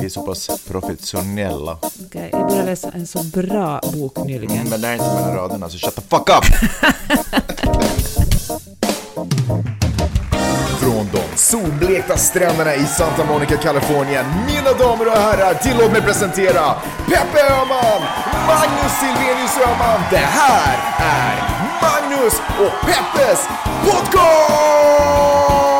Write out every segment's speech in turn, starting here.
Vi är så pass professionella. Okej, jag började läsa en så bra bok nyligen. Men det är inte mellan raderna, så shut the fuck up! Från de solblekta stränderna i Santa Monica, Kalifornien. Mina damer och herrar, tillåt mig presentera Peppe Öhman, Magnus Silvenius Öhman. Det här är Magnus och Peppes podcast!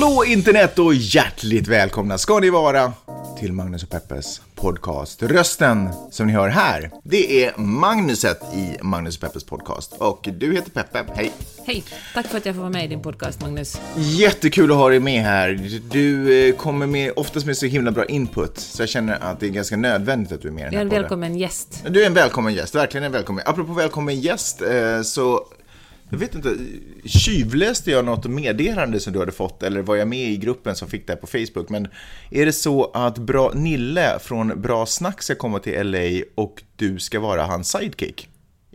Hallå internet och hjärtligt välkomna ska ni vara till Magnus och Peppes podcast. Rösten som ni hör här, det är Magnuset i Magnus och Peppes podcast. Och du heter Peppe, hej! Hej, tack för att jag får vara med i din podcast, Magnus. Jättekul att ha dig med här. Du eh, kommer med, oftast med så himla bra input, så jag känner att det är ganska nödvändigt att du är med i den Jag här är en podden. välkommen gäst. Du är en välkommen gäst, verkligen en välkommen. Apropå välkommen gäst, eh, så jag vet inte, tjuvläste jag något meddelande som du hade fått, eller var jag med i gruppen som fick det här på Facebook, men är det så att bra Nille från Bra Snack ska komma till LA och du ska vara hans sidekick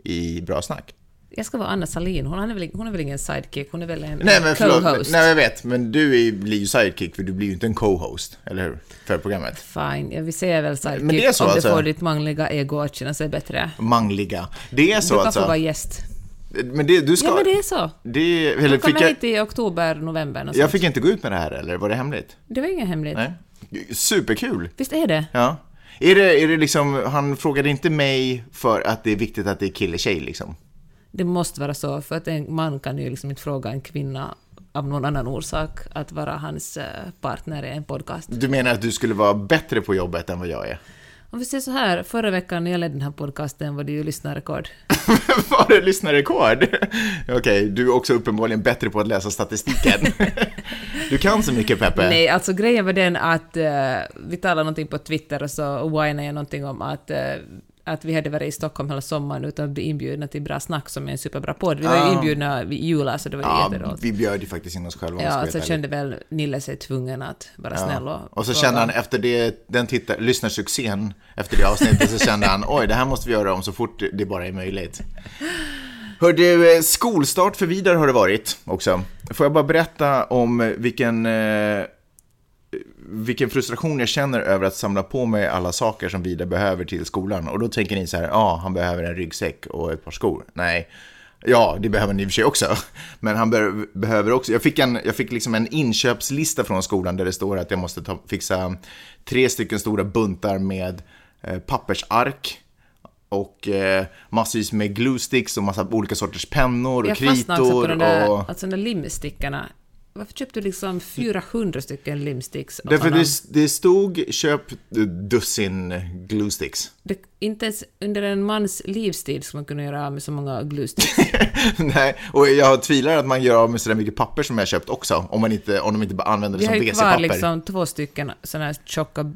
i Bra Snack? Jag ska vara Anna Salin. Hon är väl, hon är väl ingen sidekick, hon är väl en Nej men förlåt, co-host. nej jag vet, men du är, blir ju sidekick för du blir ju inte en co-host, eller hur? För programmet. Fine, jag vill säga väl sidekick Men det är så om alltså? du får ditt mangliga ego att känna sig bättre. Mangliga. Det är så du kan alltså? få vara gäst. Men det, du ska... Ja, men det är så. det eller Du kommer jag... hit i oktober, november. Jag sånt. fick inte gå ut med det här eller var det hemligt? Det var inget hemligt. Nej. Superkul! Visst är det? Ja. Är det, är det liksom, han frågade inte mig för att det är viktigt att det är kille-tjej liksom? Det måste vara så, för att en man kan ju liksom inte fråga en kvinna av någon annan orsak att vara hans eh, partner i en podcast. Du menar att du skulle vara bättre på jobbet än vad jag är? Om vi säger så här, förra veckan när jag ledde den här podcasten var det ju lyssnarrekord. Var det lyssnarrekord? Okej, du är också uppenbarligen bättre på att läsa statistiken. du kan så mycket Peppe. Nej, alltså grejen var den att eh, vi talade någonting på Twitter och så whinade jag någonting om att, eh, att vi hade varit i Stockholm hela sommaren utan att bli inbjudna till Bra Snack som är en superbra podd. Vi var ju Ah. inbjudna vid julas så det var Ja, jätteroligt. vi bjöd ju faktiskt in oss själva Ja, så helt kände väl Nille sig tvungen att vara snäll och... Och så fråga. kände han efter det, den tittar, lyssnarsuccén efter det avsnittet så kände han oj, det här måste vi göra om så fort det bara är möjligt. Hör du, eh, skolstart för Vidar har det varit också. Får jag bara berätta om vilken, eh, vilken frustration jag känner över att samla på mig alla saker som Vidar behöver till skolan. Och då tänker ni så här, ja, han behöver en ryggsäck och ett par skor. Nej. Ja, det behöver han i och för sig också. Men han be- behöver också, jag fick, en, jag fick liksom en inköpslista från skolan där det står att jag måste ta, fixa tre stycken stora buntar med eh, pappersark och eh, massvis med glue sticks och massa olika sorters pennor och Jag fastnade också på kritor den där, och... alltså de där limstickarna. Varför köpte du liksom 400 stycken limsticks? Därför det, det stod köp dussin glue sticks. Det, inte ens under en mans livstid ska man kunna göra av med så många gluesticks. Nej, och jag tvivlar att man gör av med sådär mycket papper som jag köpt också, om, man inte, om de inte bara använder det Vi som har ju WC-papper. kvar liksom två stycken sådana här tjocka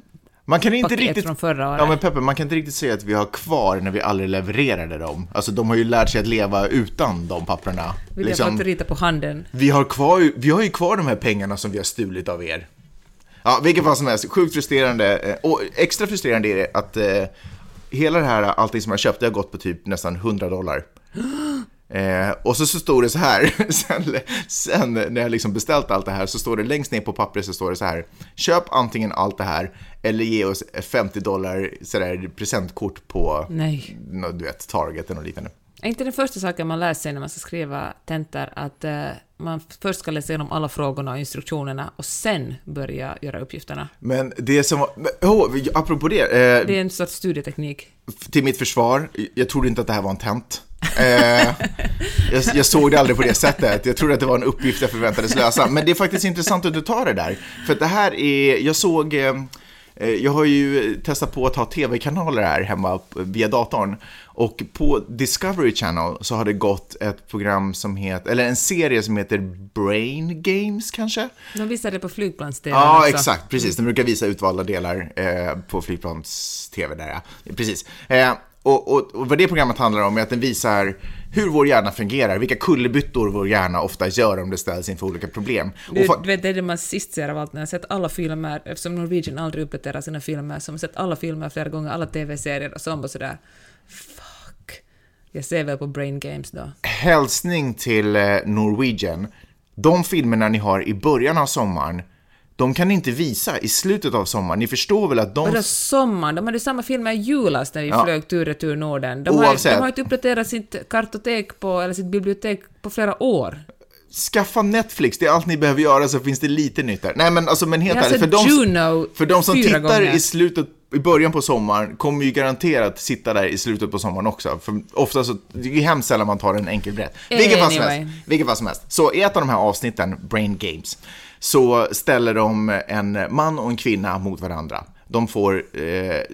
Man kan inte riktigt... från förra året. Ja men Peppe, man kan inte riktigt säga att vi har kvar när vi aldrig levererade dem. Alltså de har ju lärt sig att leva utan de papperna. Vill Liksom, jag fått rita på handen. vi, har kvar, vi har ju kvar de här pengarna som vi har stulit av er. Ja, vilket fall som helst, sjukt frustrerande. eh, Och extra frustrerande är det att eh, hela det här, allting som jag köpt, det har gått på typ nästan 100 dollar. Eh, och så, så står det så här, sen, sen när jag liksom beställt allt det här så står det längst ner på pappret så står det så här. Köp antingen allt det här eller ge oss 50 dollar sådär presentkort på, Nej. du vet, Target eller liknande. Är inte den första saken man lär sig när man ska skriva tentor att eh, man först ska läsa igenom alla frågorna och instruktionerna och sen börja göra uppgifterna? Men det som var, oh, apropå det, eh, Det är en sorts studieteknik. till mitt försvar, jag trodde inte att det här var en tent. Eh, jag, jag såg det aldrig på det sättet. Jag trodde att det var en uppgift jag förväntades lösa. Men det är faktiskt intressant att du tar det där. För det här är, jag såg, eh, eh, jag har ju testat på att ha tv-kanaler här hemma via datorn. Och på Discovery Channel så har det gått ett program som heter, eller en serie som heter Brain Games kanske? De visade det på flygplans Ja, exakt. Precis. De brukar visa utvalda delar eh, på flygplans-tv där, ja. Precis. Eh, och, och, och vad det programmet handlar om är att den visar hur vår hjärna fungerar, vilka kullerbyttor vår hjärna ofta gör om det ställs inför olika problem. Du, Och du vet, det är det man sist ser av allt när jag sett alla filmer, eftersom Norwegian aldrig uppdaterar sina filmer, man sett alla filmer flera gånger, alla TV-serier, och så bara sådär Fuck. Jag ser väl på Brain Games då. hälsning till eh, Norwegian. de filmerna ni har i början av sommaren, de kan ni inte visa i slutet av sommaren. Ni förstår väl att de... Bara sommaren, de hade samma filmer i julas när vi Ja. flög tur och retur Norden. De har, ju- Oavsett. de har inte uppdaterat sitt kartotek på, eller sitt bibliotek på flera år. Skaffa Netflix, det är allt ni behöver göra så finns det lite nytt där. Nej men alltså men helt ärligt, för de, för de som tittar gånger. i slutet, i början på sommaren kommer ju garanterat sitta där i slutet på sommaren också. För ofta så, det är ju hemskt sällan man tar en enkel biljett. Vilket fall som Anyway. helst. Vilket fall som helst. Så i ett av de här avsnitten, Brain Games, så ställer de en man och en kvinna mot varandra. De får, eh,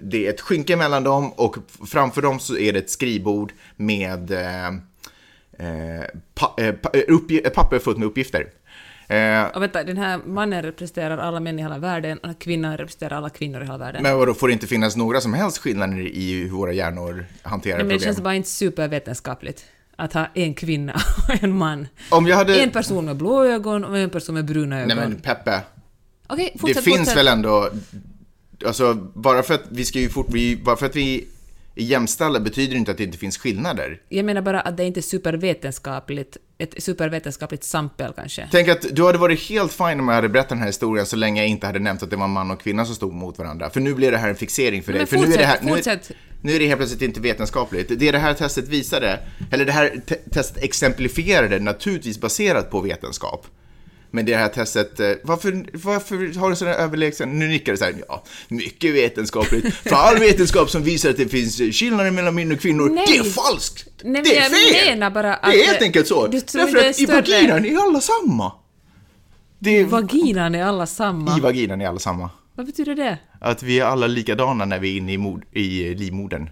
det är ett skynke mellan dem och framför dem så är det ett skrivbord med eh, eh, pa, eh, eh, papper fullt med uppgifter. Eh, Och vänta, den här mannen representerar alla män i hela världen och kvinnan representerar alla kvinnor i hela världen. men vadå, får det inte finnas några som helst skillnader i hur våra hjärnor hanterar Nej, men det problem? känns bara inte supervetenskapligt att ha en kvinna och en man. Om jag hade... En person med blå ögon och en person med bruna ögon. Nej men Peppe, Okej, det fortsätt, finns fortsätt. väl ändå... Alltså, bara för att vi ska ju fort... Vi, bara för att vi jämställda betyder inte att det inte finns skillnader. Jag menar bara att det inte är supervetenskapligt, ett supervetenskapligt sampel kanske. Tänk att du hade varit helt fine om jag hade berättat den här historien så länge jag inte hade nämnt att det var man och kvinna som stod mot varandra. För nu blir det här en fixering för Men dig. För nu är det här, nu, fortsätt. nu är det helt plötsligt inte vetenskapligt. Det det här testet visade, eller det här te testet exemplifierade, naturligtvis baserat på vetenskap. Men det här testet, eh, varför, varför har du sådana överlägsen, nu nickar du så här, ja, mycket vetenskapligt. För all vetenskap som visar att det finns skillnader mellan män och kvinnor, Nej. det är falskt! Nej, det är fel! menar bara att- det är helt enkelt så. Du tror Därför att i vaginan är alla samma. Det är, Vaginan är alla samma. I vaginan är alla samma. Vad betyder det? Att vi är alla likadana när vi är inne i, mod, i livmodern.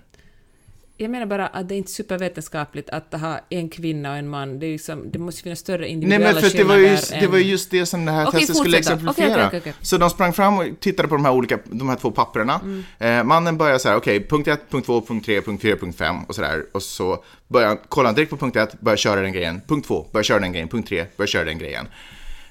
Jag menar bara att det är inte supervetenskapligt att ha en kvinna och en man. Det, är liksom, det måste finnas större individuella Nej men för det var, ju, det var just det som det här Okej, testet skulle exemplifiera. Okej, okej, okej. Så de sprang fram och tittade på de här olika, de här två papperna. Mm. Eh, mannen börjar så här, okej, punkt 1, punkt 2, punkt 3, punkt 4, punkt 5 och så där. Och så börjar han, kollar han direkt på punkt 1, börjar köra den grejen. Punkt 2, börjar köra den grejen. Punkt 3, börjar köra den grejen.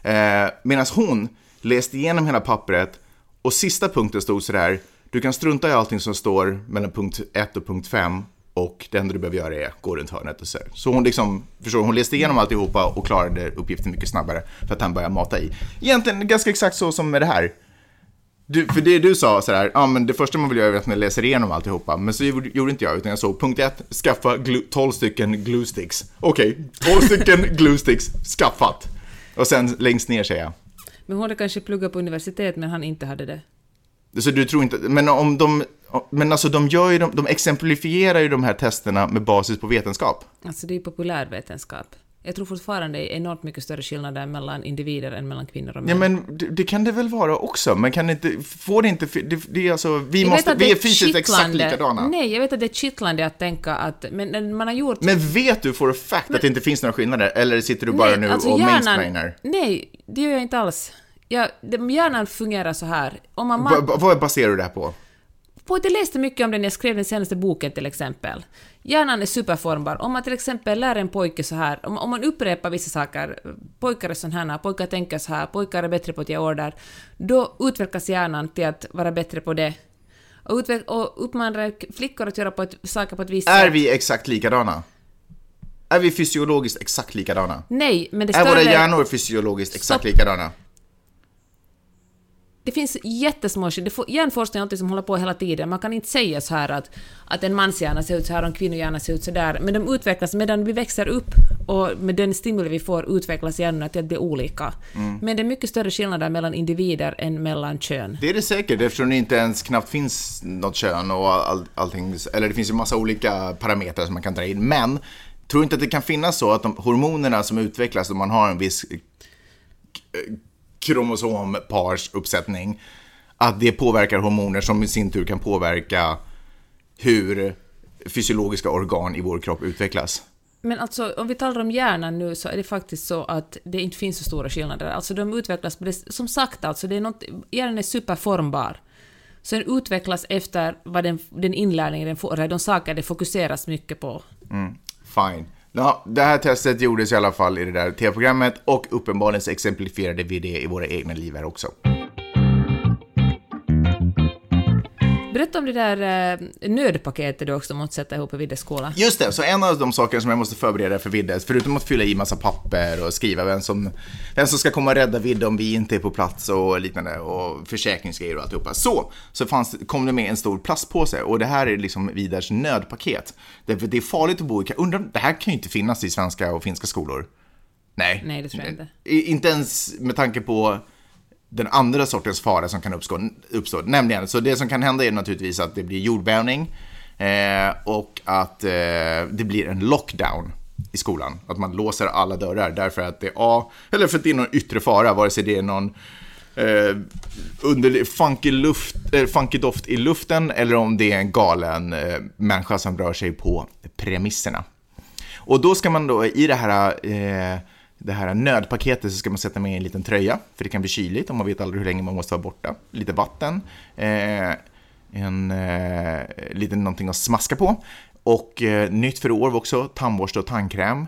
Eh, Medan hon läste igenom hela pappret och sista punkten stod så där, du kan strunta i allting som står mellan punkt 1 och punkt 5 och det enda du behöver göra är gå runt hörnet och så. Så hon liksom, förstår hon läste igenom alltihopa och klarade uppgiften mycket snabbare för att han började mata i. Egentligen ganska exakt så som med det här. Du, för det du sa sådär, ja men det första man vill göra är att man läser igenom alltihopa, men så gjorde, inte jag, utan jag såg punkt 1, skaffa glu, 12 stycken glue sticks. Okej, 12 stycken glue sticks, skaffat. Och sen längst ner säger jag. Men hon hade kanske pluggat på universitet men han inte hade det. Så du tror inte, men om de, men alltså de gör ju, de, de exemplifierar ju de här testerna med basis på vetenskap. Alltså det är populärvetenskap. Jag tror fortfarande det är enormt mycket större skillnader mellan individer än mellan kvinnor och män. Ja men det, det kan det väl vara också, men kan det inte, får det inte, det, det är alltså, vi Jag måste, vi är fysiskt exakt likadana. Nej, jag vet att det är kittlande att tänka att men man har gjort... Men vet du for a fact att det inte finns några skillnader, eller sitter du bara nu alltså och hjärnan- mansplainar? Nej, det gör jag inte alls. Ja, det- hjärnan fungerar så här. Om man va- Vad baserar du det här på? på att jag läste mycket om den när jag skrev den senaste boken till exempel. Hjärnan är superformbar. Om man till exempel lär en pojke så här, om, om man upprepar vissa saker, pojkar är sådana här, pojkar tänker så här, pojkar är bättre på att ge order, då utvecklas hjärnan till att vara bättre på det. Och, utveck- och uppmanar flickor att göra på ett, saker på ett visst Är sätt. vi exakt likadana? Är vi fysiologiskt exakt likadana? Nej, men det Är våra större... hjärnor fysiologiskt exakt Stopp. likadana? Det finns jättesmå skillnader. Hjärnforskning är något som håller på hela tiden. Man kan inte säga så här att, att en manshjärna ser ut så här och en kvinnohjärna ser ut så där. Men de utvecklas medan vi växer upp och med den stimuli vi får utvecklas hjärnorna till att bli olika. Mm. Men det är mycket större skillnader mellan individer än mellan kön. Det är det säkert, eftersom det inte ens knappt finns något kön och all, allting, eller det finns ju massa olika parametrar som man kan dra in. Men, tror inte att det kan finnas så att de hormonerna som utvecklas om man har en viss kromosomparsuppsättning, att det påverkar hormoner som i sin tur kan påverka hur fysiologiska organ i vår kropp utvecklas? Men alltså, om vi talar om hjärnan nu så är det faktiskt så att det inte finns så stora skillnader. Alltså de utvecklas, som sagt alltså, det är något, hjärnan är superformbar. Så den utvecklas efter vad den, den inlärningen den får, eller de saker det fokuseras mycket på. Fine. Ja, det här testet gjordes i alla fall i det där tv-programmet och uppenbarligen så exemplifierade vi det i våra egna liv här också. Berätta om det där eh, nödpaketet du också måste sätta ihop i Viddes skola. Just det, så en av de saker som jag måste förbereda för Vidde, förutom att fylla i massa papper och skriva vem som, vem som ska komma och rädda Vidde om vi inte är på plats och liknande och försäkringsgrejer och alltihopa. Så, så fanns, kom det med en stor plastpåse och det här är liksom Vidders nödpaket. Det, det är farligt att bo i, undrar, det här kan ju inte finnas i svenska och finska skolor. Nej. Nej, det tror jag inte. Inte ens med tanke på den andra sortens fara som kan uppstå, uppstå. Nämligen, så det som kan hända är naturligtvis att det blir jordbävning eh, och att eh, det blir en lockdown i skolan. Att man låser alla dörrar därför att det är, A, eller för att det är någon yttre fara, vare sig det är någon eh, under funky, luft, eh, funky doft i luften eller om det är en galen eh, människa som rör sig på premisserna. Och då ska man då i det här eh, det här nödpaketet så ska man sätta med en liten tröja, för det kan bli kyligt och man vet aldrig hur länge man måste vara borta. Lite vatten, eh, en eh, liten någonting att smaska på. Och eh, nytt för i år var också tandborste och tandkräm.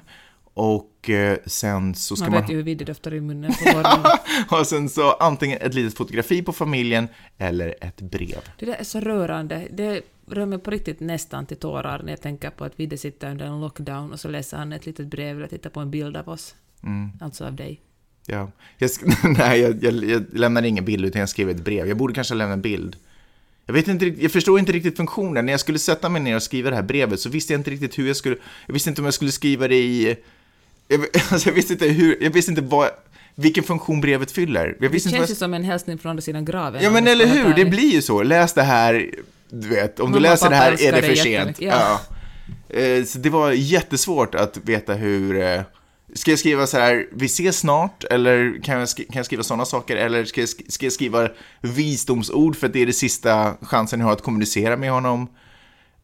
Och eh, sen så ska Man man... vet ju hur Vidde doftar i munnen på morgonen. och sen så antingen ett litet fotografi på familjen eller ett brev. Det där är så rörande. Det rör mig på riktigt nästan till tårar när jag tänker på att Vidde sitter under en lockdown och så läser han ett litet brev eller tittar på en bild av oss. Alltså av dig. Ja. Jag, nej, jag, jag, jag lämnar ingen bild utan jag skrev ett brev. Jag borde kanske lämna en bild. Jag, vet inte, jag förstår inte riktigt funktionen. När jag skulle sätta mig ner och skriva det här brevet så visste jag inte riktigt hur jag skulle... Jag visste inte om jag skulle skriva det i... Jag, alltså jag visste inte hur... Jag visste inte vad, vilken funktion brevet fyller. Jag Det känns vad, ju som en hälsning från andra sidan graven. Ja men jag eller hur, det blir ju så. Läs det här, du vet, om du Mamma och läser det här är det för sent. Ja. ja. Eh, Så det var jättesvårt att veta hur... Ska jag skriva så här, vi ses snart, eller kan jag, kan jag skriva sådana saker, eller ska jag, sk- ska jag skriva visdomsord för att det är det sista chansen jag har att kommunicera med honom?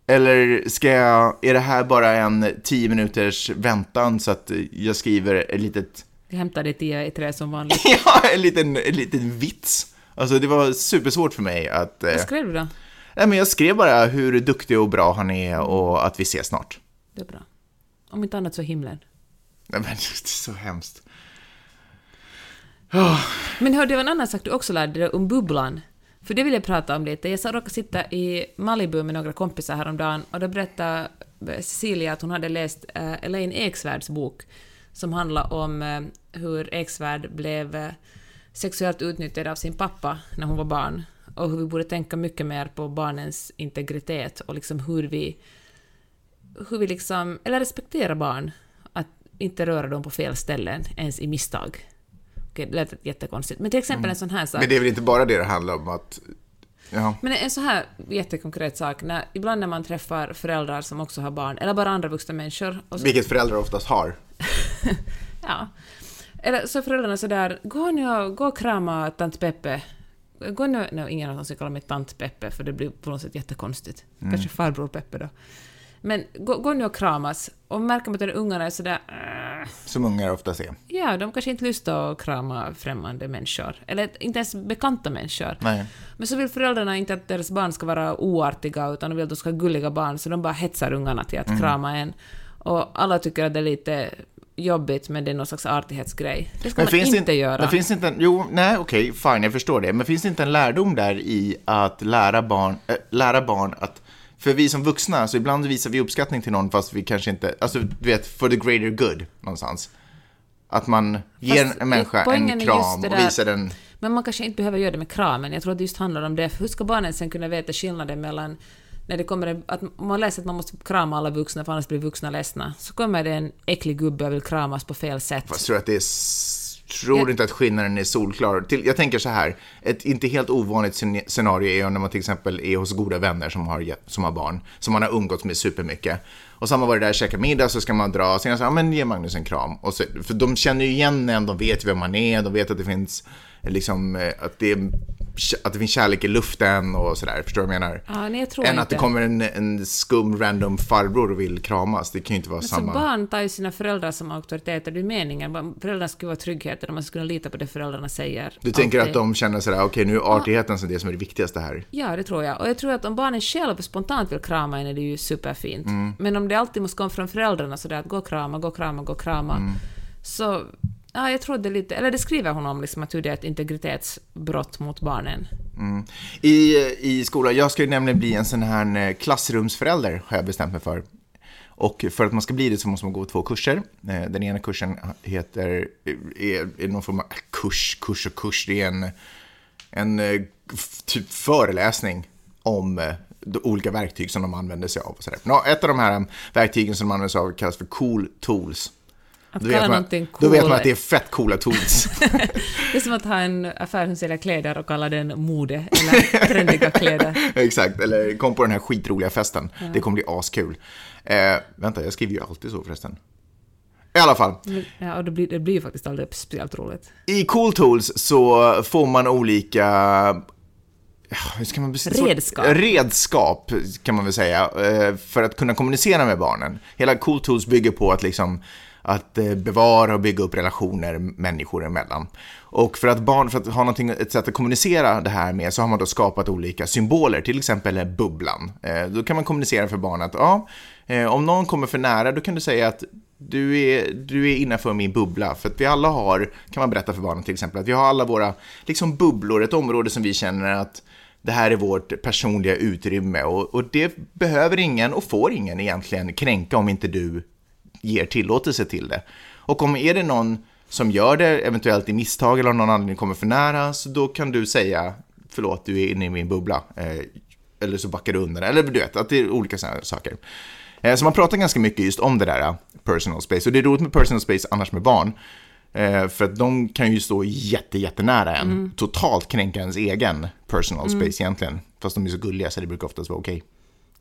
Eller ska jag, är det här bara en tio minuters väntan så att jag skriver ett litet Jag hämtar det tia i trä som vanligt. Ja, en liten, en liten vits. Alltså det var supersvårt för mig att... Eh, Vad skrev du då? nej, men jag skrev bara hur duktig och bra han är och att vi ses snart. Det är bra. Om inte annat så himlen. Nej, men det är så hemskt. Men hörde, det var en annan sak du också lärde dig om bubblan. För det vill jag prata om lite. Jag så råkade sitta i Malibu med några kompisar häromdagen och då berättade Cecilia att hon hade läst uh, Elaine Eksvärds bok som handlar om uh, hur Eksvärd blev uh, sexuellt utnyttjad av sin pappa när hon var barn och hur vi borde tänka mycket mer på barnens integritet och liksom hur vi hur vi liksom, eller respektera barn, inte röra dem på fel ställen ens i misstag. Okej, det lät jättekonstigt. Men till exempel en sån här sak. Men det är väl inte bara det det handlar om att... Ja. Men en så här jättekonkret sak, när, ibland när man träffar föräldrar som också har barn, eller bara andra vuxna människor, så, Vilket föräldrar oftast har. ja. Eller så är föräldrarna sådär, gå nu och, gå och krama tant Peppe. Gå nu, nej, ingen av dem ska kalla mig tant Peppe, för det blir på något sätt jättekonstigt. Kanske farbror Peppe då. Men gå, gå nu och kramas, och märker man att ungarna är sådär, "Äh." Som ungar oftast är. ja, de kanske inte lustar att krama främmande människor, eller inte ens bekanta människor. Nej. Men så vill föräldrarna inte att deras barn ska vara oartiga, utan de vill att de ska ha gulliga barn, så de bara hetsar ungarna till att Mm. krama en. Och alla tycker att det är lite jobbigt, men det är någon slags artighetsgrej. Det ska Men man finns det inte göra. Men finns inte en, jo, nej, okej, fine, jag förstår det. Men finns det inte en lärdom där i att lära barn, äh, lära barn att för vi som vuxna, så ibland visar vi uppskattning till någon fast vi kanske inte, alltså du vet, for the greater good någonstans. Att man ger Fast en människa en kram och visar den, Men man kanske inte behöver göra det med kramen. Jag tror att det just handlar om det. Hur ska barnen sen kunna veta skillnaden mellan när det kommer en, att man läser att man måste krama alla vuxna för annars blir vuxna ledsna, så kommer det en äcklig gubbe och vill kramas på fel sätt. fast tror att det är, tror Jag- inte att skillnaden är solklar. Till, jag tänker så här, ett inte helt ovanligt scen- scenario är när man till exempel är hos goda vänner som har, som har barn, som man har umgåtts med supermycket. Och så har man varit där och käkat middag, så ska man dra, och sen så, ja men ge Magnus en kram. Och så, för de känner ju igen en, de vet vem man är, de vet att det finns, liksom, eh, att det, är, att det finns kärlek i luften och sådär, förstår du vad jag menar? Ja, nej, jag tror Än inte. att det kommer en, en skum random farbror och vill kramas, det kan ju inte vara Så samma. barn tar ju sina föräldrar som auktoriteter, det är meningen. Föräldrarna skulle vara tryggheten och man skulle kunna lita på det föräldrarna säger. Du tänker Alltid. att de känner sådär, okej nu är artigheten som det som är det viktigaste här. Ja, det tror jag. Och jag tror att om barnen själva spontant vill krama en är det ju superfint. Mm. Men om det alltid måste komma från föräldrarna sådär att gå och krama, gå och krama, gå och krama, Mm. så Ja, jag tror det är lite... Eller det skriver hon om, liksom, att hur det är ett integritetsbrott mot barnen. Mm. I, I skolan, jag ska ju nämligen bli en sån här eh, klassrumsförälder, har jag bestämt mig för. Och för att man ska bli det så måste man gå två kurser. Eh, den ena kursen heter, eh, är, är någon form av kurs, kurs och kurs. Det är en, en typ föreläsning om de olika verktyg som de använder sig av. Och så där. Nå, ett av de här verktygen som de använder sig av kallas för Cool Tools. Att Då kalla vet, man, någonting då vet man cool- att det är fett coola tools. Det är som att ha en affär som säljer kläder och kalla den mode, eller trendiga kläder. Exakt, eller kom på den här skitroliga festen. Det kommer bli askul. Eh, vänta, jag skriver ju alltid så förresten. I alla fall, ja, och det blir, det blir ju faktiskt aldrig speciellt roligt. i Cool Tools så får man olika ja, hur ska man Redskap. Redskap, kan man väl säga, eh, för att kunna kommunicera med barnen. Hela Cool Tools bygger på att liksom att eh, bevara och bygga upp relationer människor emellan. Och för att barn, för att ha någonting, ett sätt att kommunicera det här med så har man då skapat olika symboler, till exempel bubblan. Eh, då kan man kommunicera för barn att ja, eh, om någon kommer för nära då kan du säga att du är, du är innanför min bubbla. För att vi alla har, kan man berätta för barnen till exempel, att vi har alla våra liksom bubblor, ett område som vi känner att det här är vårt personliga utrymme och, och det behöver ingen och får ingen egentligen kränka om inte du ger tillåtelse till det. Och om är det någon som gör det, eventuellt i misstag eller av någon anledning kommer för nära, så då kan du säga förlåt, du är inne i min bubbla. Eh, eller så backar du undan, eller du vet, att det är olika sådana saker. Eh, så man pratar ganska mycket just om det där eh, personal space. Och det är roligt med personal space annars med barn. Eh, för att de kan ju stå jätte, jättenära en. Totalt kränka ens egen personal space egentligen. Fast de är så gulliga så det brukar oftast vara okej.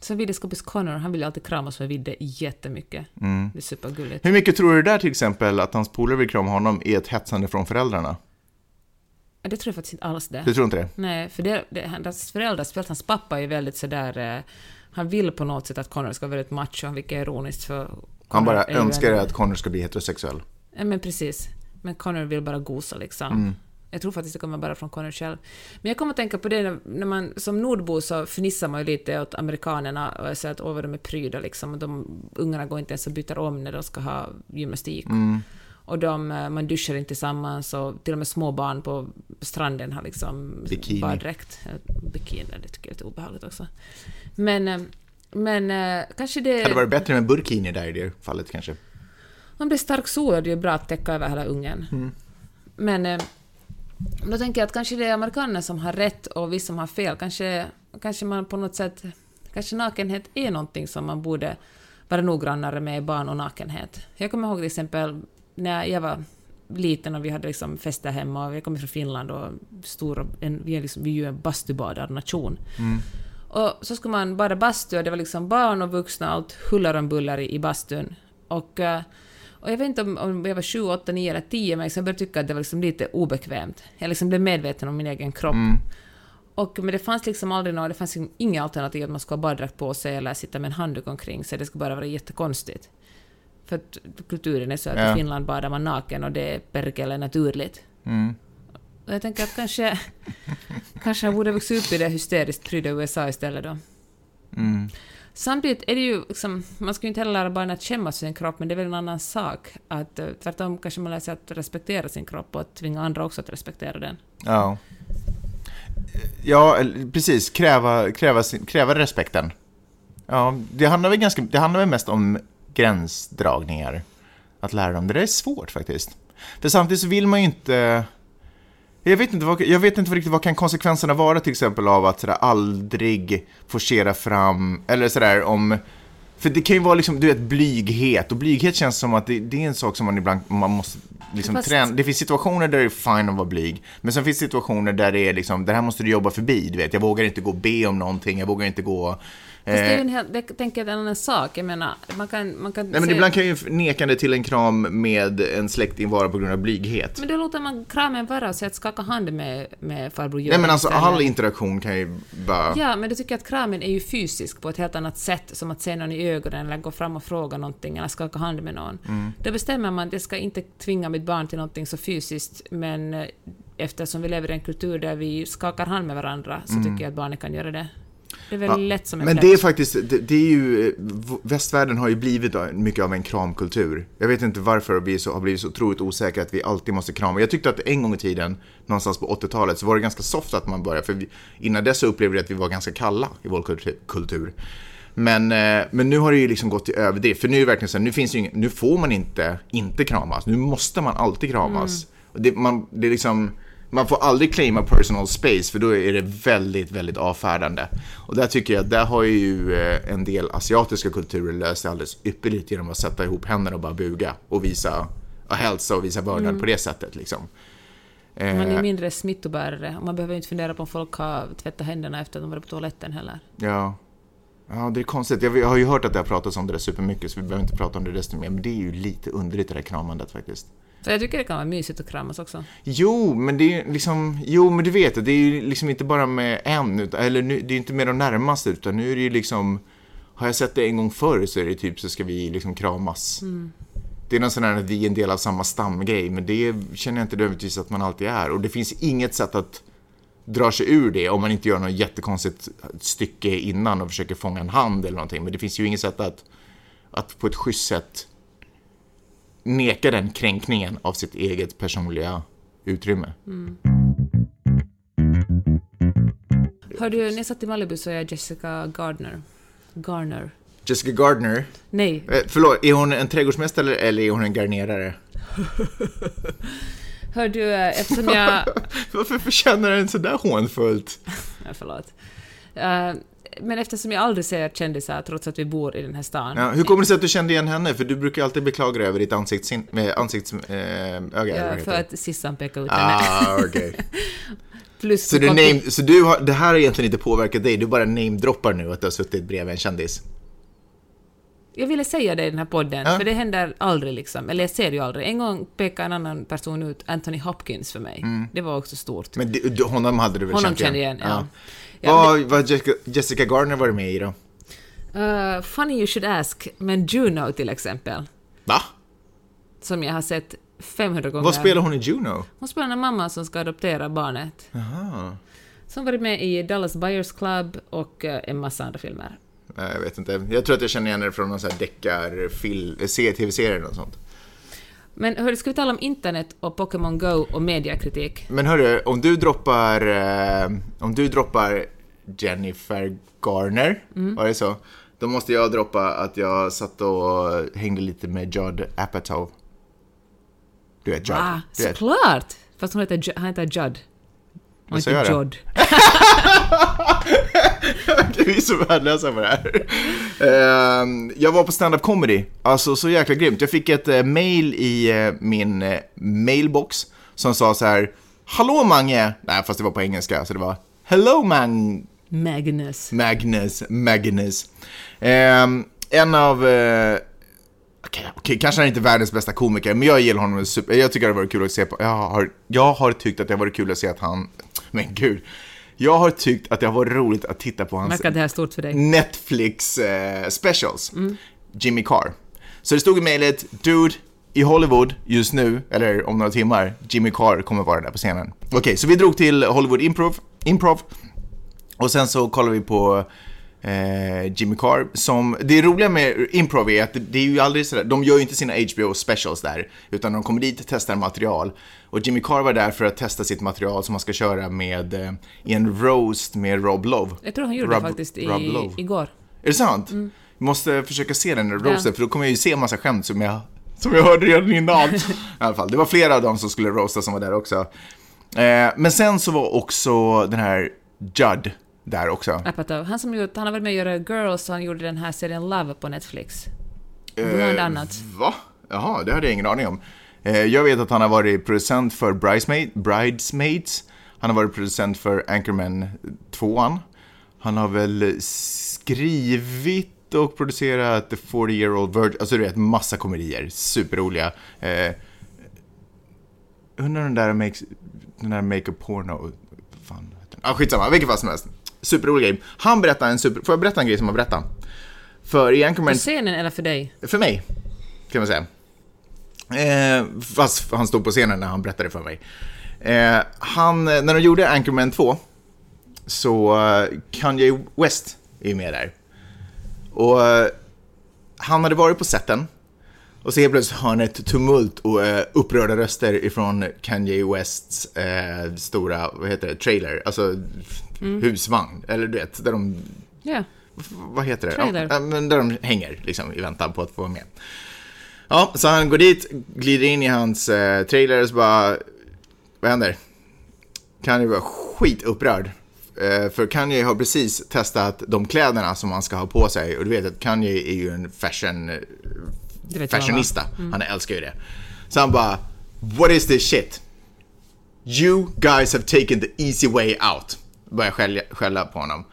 Sen Viddes kompis Connor, han vill ju alltid kramas med Vidde jättemycket. Det är supergulligt. Hur mycket tror du där till exempel att hans polare vill krama honom är ett hetsande från föräldrarna? Ja, Det tror jag faktiskt inte alls det. Du tror inte det? Nej, för det, det, hans föräldrar, speciellt hans pappa, är väldigt sådär... Eh, han vill på något sätt att Connor ska vara väldigt macho, vilket är ironiskt för... Han Connor bara är ju önskar en- att Connor ska bli heterosexuell. Ja, men precis. Men Connor vill bara gosa liksom. Mm. Jag tror faktiskt det kommer bara från Connor själv. Men jag kommer att tänka på det när, när man som nordbo så fnissar man ju lite åt amerikanerna och säger att åh vad de är pryda liksom. Och de ungarna går inte ens och byter om när de ska ha gymnastik. Mm. Och de, eh, man duschar inte tillsammans och till och med små barn på stranden har liksom Bikini. baddräkt. Bikini, det tycker jag är lite obehagligt också. Men, eh, men eh, kanske det... Hade det varit bättre med burkini där i det fallet kanske? Om det är stark sol är det ju bra att täcka över hela ungen. Mm. Men då tänker jag att kanske det är amerikanerna som har rätt och vi som har fel. Kanske, kanske man på något sätt... Kanske nakenhet är någonting som man borde vara noggrannare med barn och nakenhet. Jag kommer ihåg till exempel när jag var liten och vi hade liksom fester hemma och jag kommer från Finland och stor, en, vi, är liksom, vi är ju en bastubadarnation. Och så skulle man bada bastu och det var liksom barn och vuxna, allt huller om buller i, i bastun. Och, eh, och jag vet inte om, om jag var 7, 8, 9 eller 10, men jag började tycka att det var liksom lite obekvämt. Jag liksom blev medveten om min egen kropp. Och, men det fanns liksom aldrig något, det fanns liksom inga alternativ att man skulle ha baddräkt på sig eller sitta med en handduk omkring sig, det skulle bara vara jättekonstigt. För att kulturen är så att Ja. i Finland badar man naken och det är perkele naturligt. Mm. Och jag tänker att kanske, kanske jag borde vuxit upp i det hysteriskt prydda USA istället då. Mm. Samtidigt är det ju liksom, man ska ju inte heller lära barnen att skämmas för sin kropp, men det är väl en annan sak. Att, eh, tvärtom kanske man lär sig att respektera sin kropp och att tvinga andra också att respektera den. Ja. Ja, precis. Kräva, kräva, sin- kräva respekten. Ja, det handlar väl ganska, det handlar väl mest om gränsdragningar. Att lära dem. Det där är svårt faktiskt. För samtidigt så vill man ju inte... Jag vet inte, vad, jag vet inte riktigt vad kan konsekvenserna vara till exempel av att sådär, aldrig forcera fram, eller sådär om... För det kan ju vara liksom, du vet, blyghet. Och blyghet känns som att det, det är en sak som man ibland man måste liksom Fast- träna. Det finns situationer där det är fine att vara blyg. Men sen finns situationer där det är liksom, det här måste du jobba förbi. Du vet, jag vågar inte gå och be om någonting. Jag vågar inte gå... Fast det är ju Eh, en helt, det tänker jag är en annan sak. Jag menar, man kan, man kan nej men se- ibland kan ju nekande till en kram med en släkting vara på grund av blyghet. Men då låter man kramen vara och säga att skaka hand med, med farbror Nej men alltså istället. all interaktion kan ju bara... Ja, men du tycker att kramen är ju fysisk på ett helt annat sätt, som att se någon i ögonen eller gå fram och fråga någonting eller skaka hand med någon. Mm. Då bestämmer man att jag ska inte tvinga mitt barn till någonting så fysiskt, men eh, eftersom vi lever i en kultur där vi skakar hand med varandra så Mm. tycker jag att barnet kan göra det. Det är väl lätt som en Men det är faktiskt, det, det är ju, eh, västvärlden har ju blivit mycket av en kramkultur. Jag vet inte varför vi så, har blivit så otroligt osäkra att vi alltid måste krama. Jag tyckte att en gång i tiden, någonstans på 80-talet, så var det ganska soft att man började. För vi, innan dess så upplevde vi att vi var ganska kalla i vår kultur. Men, eh, men nu har det ju liksom gått till överdrift. För nu är det verkligen så här, nu finns ju ingen, nu får man inte inte kramas. Nu måste man alltid kramas. Och det, man, det är liksom, man får aldrig claima personal space för då är det väldigt, väldigt avfärdande. Och där tycker jag, där har ju eh, en del asiatiska kulturer löst det alldeles ypperligt genom att sätta ihop händerna och bara buga och visa och hälsa och visa vördnad på det sättet liksom. Man är Eh, mindre smittobärare och man behöver inte fundera på om folk har tvättat händerna efter att de varit på toaletten heller. ja. Ja, det är konstigt. Jag, jag har ju hört att det har pratats om det där supermycket så vi behöver inte prata om det desto mer. Men det är ju lite underligt det där kramandet faktiskt. Så jag tycker det kan vara mysigt att kramas också. Jo, men det är liksom, jo men du vet, det är ju liksom inte bara med en, utan, eller nu, det är inte med de närmaste, utan nu är det ju liksom, har jag sett det en gång förr så är det typ så ska vi liksom kramas. Det är någon sån här att vi är en del av samma stamgrej, men det känner jag inte nödvändigtvis att man alltid är. Och det finns inget sätt att dra sig ur det om man inte gör något jättekonstigt stycke innan och försöker fånga en hand eller någonting. Men det finns ju inget sätt att, att på ett schysst sätt neka den kränkningen av sitt eget personliga utrymme. Hör du, när jag satt i Malibu så är jag Jessica Gardner. Garner. Jessica Gardner, Nej, eh, förlåt, är hon en trädgårdsmästare eller är hon en garnerare? hör du, eh, eftersom jag... Varför förtjänar den sådär hånfullt? ja, förlåt. Eh, men eftersom jag aldrig ser kändisar trots att vi bor i den här stan. Ja, hur kommer det sig att du kände igen henne? För du brukar alltid beklaga dig över ditt ansikts, med ansikts, öga. vad Ja, för det? att Sissan pekade ut henne. Ah, okej. Plus Så, du name, så du har, det här har egentligen inte påverkat dig, du bara namedroppar nu att du har suttit bredvid en kändis? Jag ville säga det i den här podden, Ja. för det händer aldrig liksom. Eller jag ser det ju aldrig. En gång pekade en annan person ut Anthony Hopkins för mig. Det var också stort. Men du, honom hade du väl Honom känt kände jag igen, ja. Ja. Ja, vad vad har Jessica, Jessica Gardner varit med i då? Eh, funny you should ask, men Juno till exempel, Va? som jag har sett 500 gånger. Vad spelar hon i Juno? Hon spelar en mamma som ska adoptera barnet. Aha. Som varit med i Dallas Buyers Club och eh, en massa andra filmer. Jag vet inte. Jag tror att jag känner igen henne från någon sån här deckarfil- eh, tv-serie eller något sånt. Men hörru, ska vi tala om internet och Pokémon Go och mediakritik? Men hörru, om du droppar, eh, om du droppar Jennifer Garner, Mm. var det så? Då måste jag droppa att jag satt och hängde lite med Judd Apatow. Du vet Judd? Ah, såklart! Fast hon heter, han heter Judd. Och inte? Judd. Vi är så värdelösa på det här. Ehm, jag var på stand-up comedy, alltså så jäkla grymt. Jag fick ett uh, mail i eh, min eh, mailbox som sa så här Hallå Mange! Nej, fast det var på engelska, så det var Hello Mang Magnus. Magnus, Magnus. Ehm, en av, okej, okej, kanske han är inte världens bästa komiker, men jag gillar honom super, jag tycker det har varit kul att se på, jag har, jag har tyckt att det har varit kul att se att han, men gud, jag har tyckt att det har varit roligt att titta på hans. Netflix eh, specials, Jimmy Carr. Så det stod i mejlet, dude, i Hollywood just nu, eller om några timmar, Jimmy Carr kommer vara där på scenen. Okej, så vi drog till Hollywood Improv, Improv och sen så kollar vi på Jimmy Carr som, det roliga med improv är att det, är ju aldrig sådär, de gör ju inte sina HBO specials där, utan de kommer dit och testar material. Och Jimmy Carr var där för att testa sitt material som han ska köra med, eh, i en roast med Rob Love. Jag tror han gjorde Rob- det faktiskt i, igår. Är det sant? Vi måste försöka se den roasten, för då kommer jag ju se massa skämt som jag, som jag hörde redan innan. I alla fall, det var flera av dem som skulle roasta som var där också. Eh, men sen så var också den här Judd där också. Apatow. Han som gjort, han har varit med och göra Girls och han gjorde den här serien Love på Netflix. Bland Eh, annat. Va? Jaha, det hade jag ingen aning om. Eh, jag vet att han har varit producent för Bridesmaid, Bridesmaids. Han har varit producent för Anchorman 2. Han har väl skrivit och producerat The 40 year old virgin. Alltså du vet, massa komedier. Superroliga. Eh, undrar den där makes, den där make a porno. Fan, ah, skitsamma, vilket fall som helst. Superrolig grej. Han berättade en super... Får jag berätta en grej som han berättade? För i Anchorman För scenen eller för dig? för mig, kan man säga. Eh, fast han stod på scenen när han berättade för mig. Eh, han, när de gjorde Anchorman 2 så eh, Kanye West är med där. Och eh, han hade varit på setten. Och så helt plötsligt har han ett tumult och eh, upprörda röster ifrån Kanye Wests stora, vad heter det, trailer, alltså husvagn, eller du vet, där de, Ja. vad heter det? Trailer. Ja, men där de hänger liksom i väntan på att få vara med. Ja, så han går dit, glider in i hans eh, trailer och så bara, vad händer? Kanye var skitupprörd. Eh, för Kanye har precis testat de kläderna som han ska ha på sig. Och du vet att Kanye är ju en fashion, jag fashionista. Han älskar ju det. Så han bara, what is this shit? You guys have taken the easy way out. Började skälla, skälla på honom.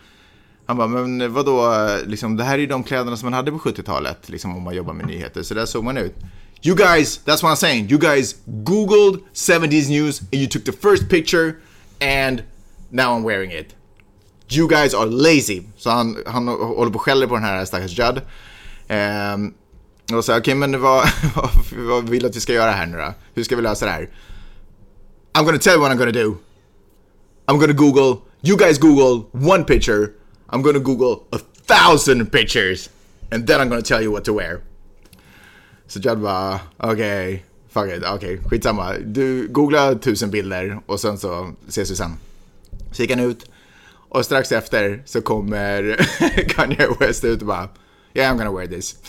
Han bara, men vadå, liksom, det här är ju de kläderna som man hade på 70-talet, liksom om man jobbar med nyheter. Så där såg man ut. You guys, that's what I'm saying, you guys googled 70s news and you took the first picture and now I'm wearing it. You guys are lazy. Så han, han håller på och skäller på den här stackars Judd. Um, och så, okej men vad, vad vill du att vi ska göra här nu då? Hur ska vi lösa det här? I'm gonna tell you what I'm gonna do. I'm gonna Google, you guys Google one picture, I'm gonna Google a thousand pictures, and then I'm gonna tell you what to wear. Så Judd bara, okej, fuck it, okej, skitsamma. Du googlar tusen bilder och sen så ses vi sen. Så gick han ut och strax efter så kommer Kanye West ut och bara, yeah I'm gonna wear this.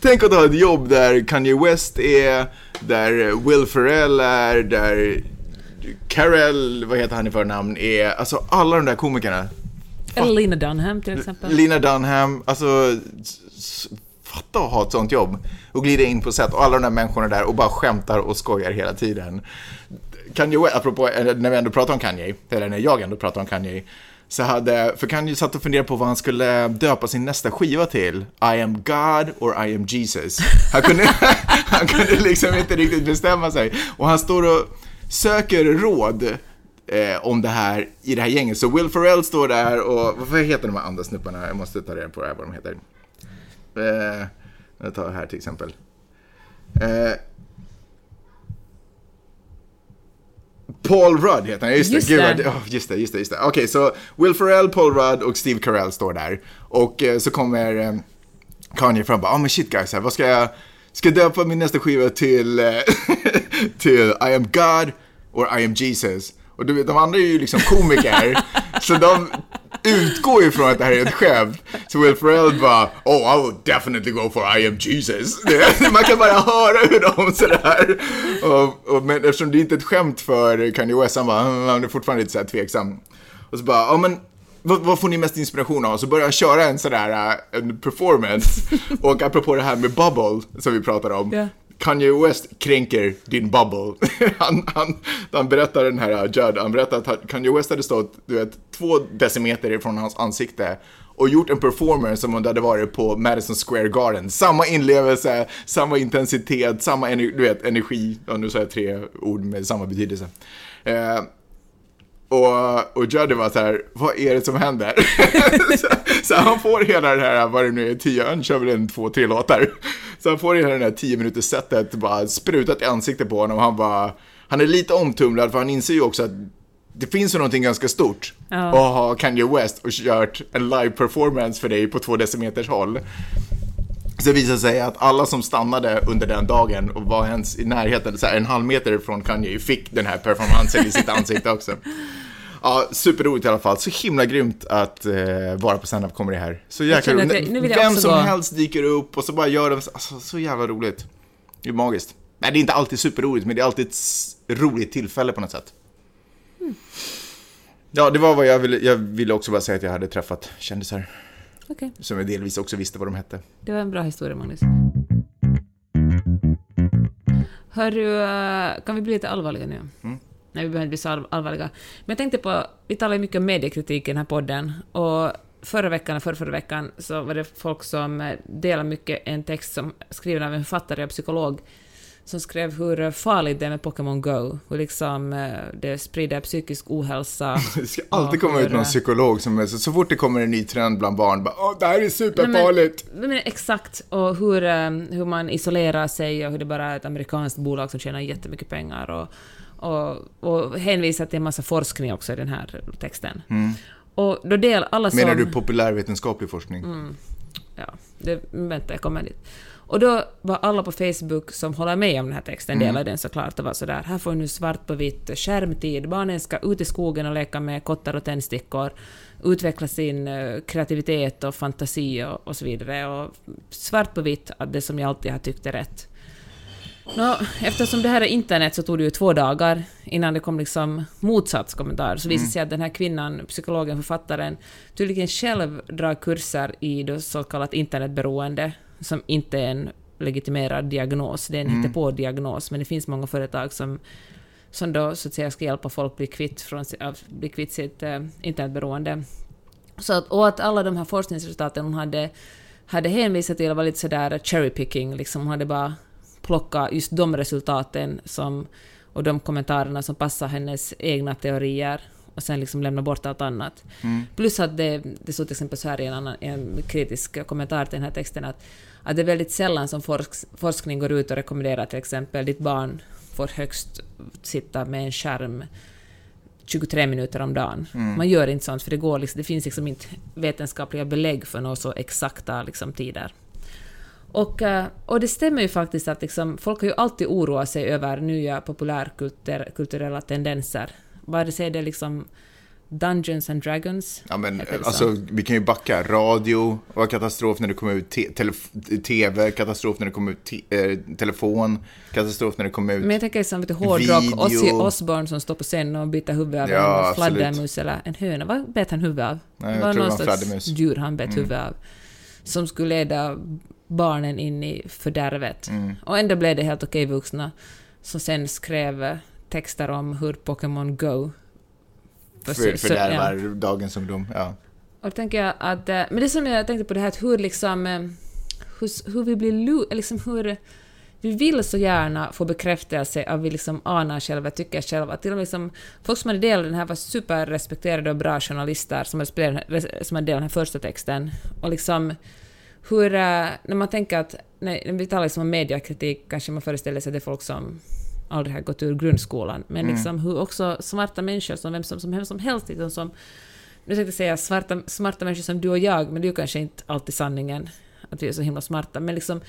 Tänk att ha ett jobb där Kanye West är, där Will Ferrell är, där Carell, vad heter han i förnamn, är, alltså alla de där komikerna. Eller Lena Dunham till exempel. Lina Dunham, alltså fatta att ha ett sånt jobb. Och glida in på set och alla de där människorna där och bara skämtar och skojar hela tiden. Kanye apropå, eh, när vi ändå pratar om Kanye, eller när jag ändå pratar om Kanye, så hade, för Kanye satt och funderade på vad han skulle döpa sin nästa skiva till. I am God or I am Jesus. Han kunde, han kunde liksom inte riktigt bestämma sig. Och han står och söker råd eh, om det här i det här gänget. Så Will Ferrell står där och, vad heter de här andra snubbarna? Jag måste ta reda på det här, vad de heter. Eh, jag tar här till exempel. Eh, Paul Rudd heter han, just, Just det. Gud, det. oh, just det, just det, just det. Okej, så Will Ferrell, Paul Rudd och Steve Carell står där. Och eh, så kommer eh, Kanye fram och bara, ah men shit guys, här, vad ska jag, ska jag döpa min nästa skiva till, eh, till I am God or I am Jesus? Och du vet, de andra är ju liksom komiker, så de utgår ju från att det här är ett skämt. Så Will Ferrell bara, oh I would definitely go for I am Jesus. Man kan bara höra hur de sådär. Och, och, men eftersom det inte är ett skämt för Kanye West, han bara, mm, han är fortfarande lite såhär tveksam. Och så bara, ja men vad, vad får ni mest inspiration av? Så börjar han köra en sådär äh, en performance. Och apropå det här med bubble som vi pratade om. Yeah. Kanye West kränker din bubble. han, han, han berättar den här Judd, han berättar att Kanye West hade stått, du vet, två decimeter ifrån hans ansikte och gjort en performance som om det hade varit på Madison Square Garden. Samma inlevelse, samma intensitet, samma energi, du vet, energi. Ja, nu sa jag tre ord med samma betydelse. Eh, och, och Juddy var så här, vad är det som händer? så, så han får hela det här, vad det nu är, tio, han kör väl en två, tre låtar. Så han får hela det här tio minuters setet bara sprutat i ansiktet på honom och han bara, han är lite omtumlad för han inser ju också att det finns ju någonting ganska stort Ja. att ha Kanye West och kört en live performance för dig på två decimeters håll. Så det visade sig att alla som stannade under den dagen och var ens i närheten, så här, en halv meter från Kanye, fick den här performancen i sitt ansikte också. Ja, superroligt i alla fall. Så himla grymt att eh, vara på standup comedy här. Så jäkla roligt. jag- Vem som gå. helst dyker upp och så bara gör de, alltså så jävla roligt. Det är magiskt. Nej, det är inte alltid superroligt, men det är alltid ett roligt tillfälle på något sätt. Mm. Ja, det var vad jag ville, jag ville också bara säga att jag hade träffat kändisar. Okej, Som jag delvis också visste vad de hette. det var en bra historia, Magnus. Hörru, eh, kan vi bli lite allvarliga nu? Mm. Nej, vi behöver inte bli så all- allvarliga. Men jag tänkte på, vi talar ju mycket om mediekritik i den här podden, och förra veckan och förra, förra veckan så var det folk som eh, delade mycket en text som skriven av en författare och psykolog som skrev hur farligt det är med Pokémon Go, hur liksom eh, det sprider psykisk ohälsa. Det ska alltid komma ut någon psykolog som är så, så fort det kommer en ny trend bland barn, bara Åh, det här är superfarligt. Nej, men exakt, och hur, eh, hur man isolerar sig och hur det bara är ett amerikanskt bolag som tjänar jättemycket pengar och, Och, och hänvisar till en massa forskning också i den här texten. Mm. Och då del alla som... Menar du populärvetenskaplig forskning? Mm. Ja, det, vänta, jag kommer dit. Och då var alla på Facebook som håller med om den här texten, Mm. delade den såklart och var sådär, här får nu svart på vitt skärmtid, barnen ska ut i skogen och leka med kottar och tändstickor, utveckla sin eh, kreativitet och fantasi och, och så vidare. Och svart på vitt att det som jag alltid har tyckt är rätt. Nå, eftersom det här är internet så tog det ju två dagar innan det kom liksom motsatskommentar. Så visade det sig att den här kvinnan, psykologen, författaren, tydligen själv drar kurser i då så kallat internetberoende, som inte är en legitimerad diagnos, det är en Mm. hittepå-diagnos, men det finns många företag som, som då så att säga ska hjälpa folk bli kvitt, från, bli kvitt sitt eh, internetberoende. Så att, och att alla de här forskningsresultaten hon hade, hade hänvisat till var lite sådär cherry picking, liksom hon hade bara plockat just de resultaten som, och de kommentarerna som passar hennes egna teorier och sen liksom lämna bort allt annat. Mm. Plus att det, det stod till exempel så här i en, annan, en kritisk kommentar till den här texten att, att det är väldigt sällan som forsk, forskning går ut och rekommenderar till exempel ditt barn får högst sitta med en skärm 23 minuter om dagen. Mm. Man gör inte sånt för det, går liksom, det finns liksom inte vetenskapliga belägg för några så exakta liksom, tider. Och, eh, och det stämmer ju faktiskt att liksom, folk har ju alltid oroat sig över nya populärkulturella tendenser. Vare sig det är liksom Dungeons and Dragons, Ja, men alltså, vi kan ju backa. Radio var katastrof när det kom ut te TV, katastrof när det kom ut te eh, telefon, katastrof när det kom ut... Men jag tänker som vet du, hårdrock. Ozzy Osbourne som står på scen och biter huvudet av Ja, en fladdermus eller en höna. Vad bet han huvudet av? Nej, jag var tror det någon var en slags fladdermus. djur han bet Mm. huvudet av. Som skulle leda barnen in i fördärvet. Mm. Och ändå blev det helt okej vuxna som sen skrev texter om hur Pokémon Go För, så- fördärvar dagens ungdom. Ja. och då tänker jag att... eh, Men det som jag tänkte på det här att hur liksom... eh, Hur, hur vi blir lu... Liksom hur... Vi vill så gärna få bekräftelse av vi liksom anar själva, tycker själva. Till och med liksom, folk som hade delat den här var superrespekterade och bra journalister som hade, som hade delat den här första texten. Och liksom hur... eh, När man tänker att... När, vi talar liksom om mediakritik kanske man föreställer sig att det är folk som aldrig har gått ur grundskolan. Men Mm. liksom hur också smarta människor som vem som, som, vem som helst liksom som nu tänkte jag säga svarta, smarta människor som du och jag, men det är ju kanske inte alltid sanningen att vi är så himla smarta, men liksom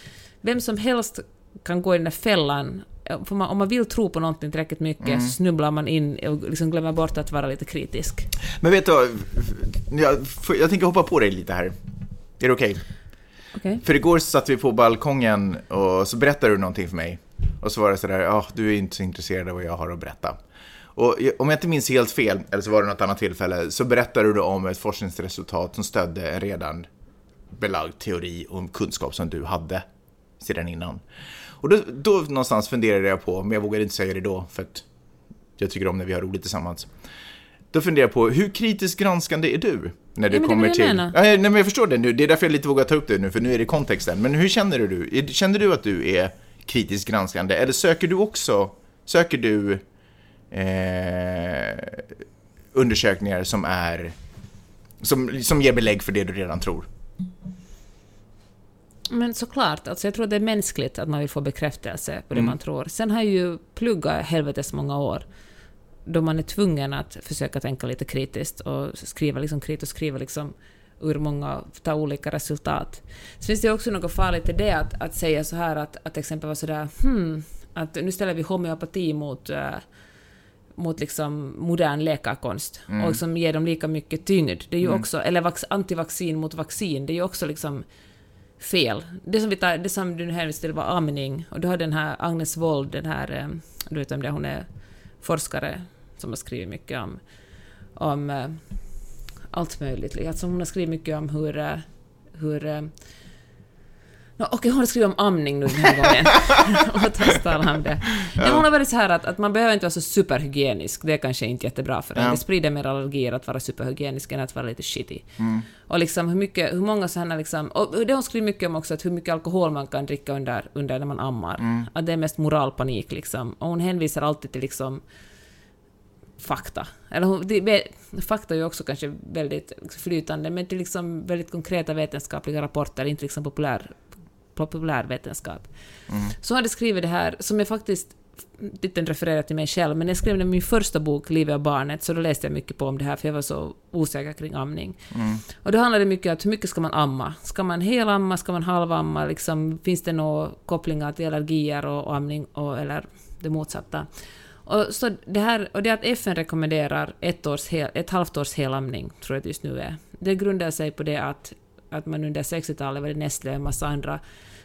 vem som helst kan gå i den där fällan. För man, om man vill tro på någonting tillräckligt mycket Mm. så snubblar man in och liksom glömmer bort att vara lite kritisk. Men vet du, jag, jag tänker hoppa på dig lite här. Är det okej? Okay. För igår så satt vi på balkongen och så berättade du någonting för mig. Och så var det sådär, ja, ah, du är inte så intresserad av vad jag har att berätta. Och om jag inte minns helt fel, eller så var det något annat tillfälle, så berättade du om ett forskningsresultat som stödde en redan belagd teori och kunskap som du hade sedan innan. Och då, då någonstans funderade jag på, men jag vågade inte säga det då, för att jag tycker om när vi har roligt tillsammans. Då funderar jag på, hur kritiskt granskande är du? När du Ja, kommer till... Ja, nej, men jag förstår det nu. Det är därför jag lite vågar ta upp det nu, för nu är det kontexten. Men hur känner du? Känner du att du är kritiskt granskande? Eller söker du också, söker du eh, undersökningar som är, som, som ger belägg för det du redan tror? Men såklart, alltså jag tror det är mänskligt att man vill få bekräftelse på det Mm. man tror. Sen har jag ju pluggat helvetes många år då man är tvungen att försöka tänka lite kritiskt och skriva liksom kritiskt och skriva liksom ur många ta olika resultat. Så finns det också något farligt i det att, att säga så här att, att till exempel vara sådär hmm, att nu ställer vi homeopati mot eh, mot liksom modern läkarkonst Mm. och som ger dem lika mycket tyngd. Det är ju Mm. också, eller vax, antivaccin mot vaccin, det är ju också liksom fel. Det som, vi tar, det som du nu hänvisade till var amning, och du har den här Agnes Wold, den här, eh, du vet vem det är, hon är forskare som har skrivit mycket om, om eh, allt möjligt. Alltså hon har skrivit mycket om hur, eh, hur eh, Nå, Okej, hon har skrivit om amning nu den här gången. Låt oss tala om det. Men hon har varit så här att, att man behöver inte vara så superhygienisk. Det är kanske inte jättebra för en. Ja. Det sprider mer allergier att vara superhygienisk än att vara lite shitty. Mm. Och liksom hur mycket, hur många sådana liksom, och det hon skrivit mycket om också, att hur mycket alkohol man kan dricka under, under när man ammar. Mm. Att det är mest moralpanik liksom. Och hon hänvisar alltid till liksom fakta. Eller det, fakta är ju också kanske väldigt flytande, men till liksom väldigt konkreta vetenskapliga rapporter, inte liksom populär, populärvetenskap. Mm. Så hade skrivit det här, som är faktiskt titeln refererar till mig själv, men jag skrev den min första bok, Livet och barnet, så då läste jag mycket på om det här, för jag var så osäker kring amning. Mm. Och då handlade det mycket om hur mycket ska man amma? Ska man helamma, ska man halvamma, liksom, finns det några kopplingar till allergier och, och amning, och, eller det motsatta? Och, så det här, och det att FN rekommenderar ett, års hel, ett halvt års helamning, tror jag det just nu är, det grundar sig på det att, att man under 60-talet var det Nestlé och en massa andra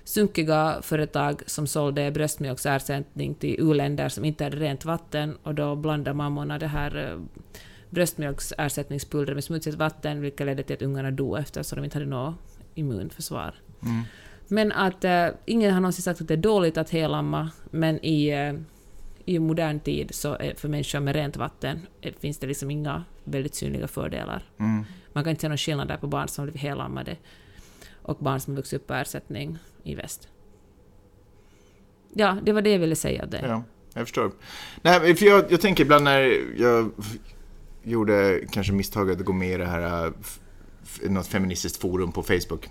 sunkiga företag som sålde bröstmjölksersättning till u-länder som inte hade rent vatten och då blandade mammorna det här eh, bröstmjölksersättningspulvret med smutsigt vatten vilket ledde till att ungarna dog eftersom de inte hade något immunförsvar. Mm. Men att eh, ingen har någonsin sagt att det är dåligt att helamma, men i, eh, i modern tid så för människor med rent vatten eh, finns det liksom inga väldigt synliga fördelar. Mm. Man kan inte se någon skillnad där på barn som blivit helammade och barn som vuxit upp på ersättning i väst. Ja, det var det jag ville säga. Det. Ja, jag förstår. Nej, för jag, jag tänker ibland när jag gjorde kanske misstaget att gå med i det här, f- något feministiskt forum på Facebook.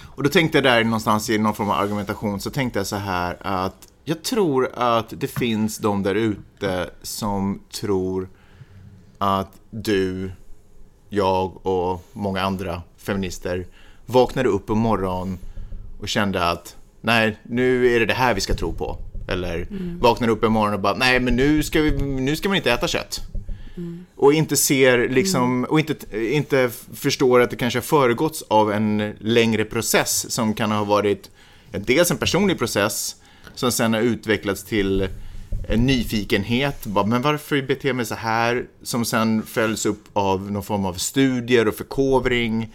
Och då tänkte jag där någonstans i någon form av argumentation så tänkte jag så här att jag tror att det finns de där ute som tror att du, jag och många andra feminister vaknade upp en morgon och kände att nej, nu är det det här vi ska tro på. Eller vaknade upp en morgon och bara nej, men nu ska, vi, nu ska man inte äta kött. Och inte ser liksom, och inte, inte förstår att det kanske har föregåtts av en längre process som kan ha varit dels en personlig process som sen har utvecklats till en nyfikenhet, bara, men varför beter jag mig så här? Som sen följs upp av någon form av studier och förkovring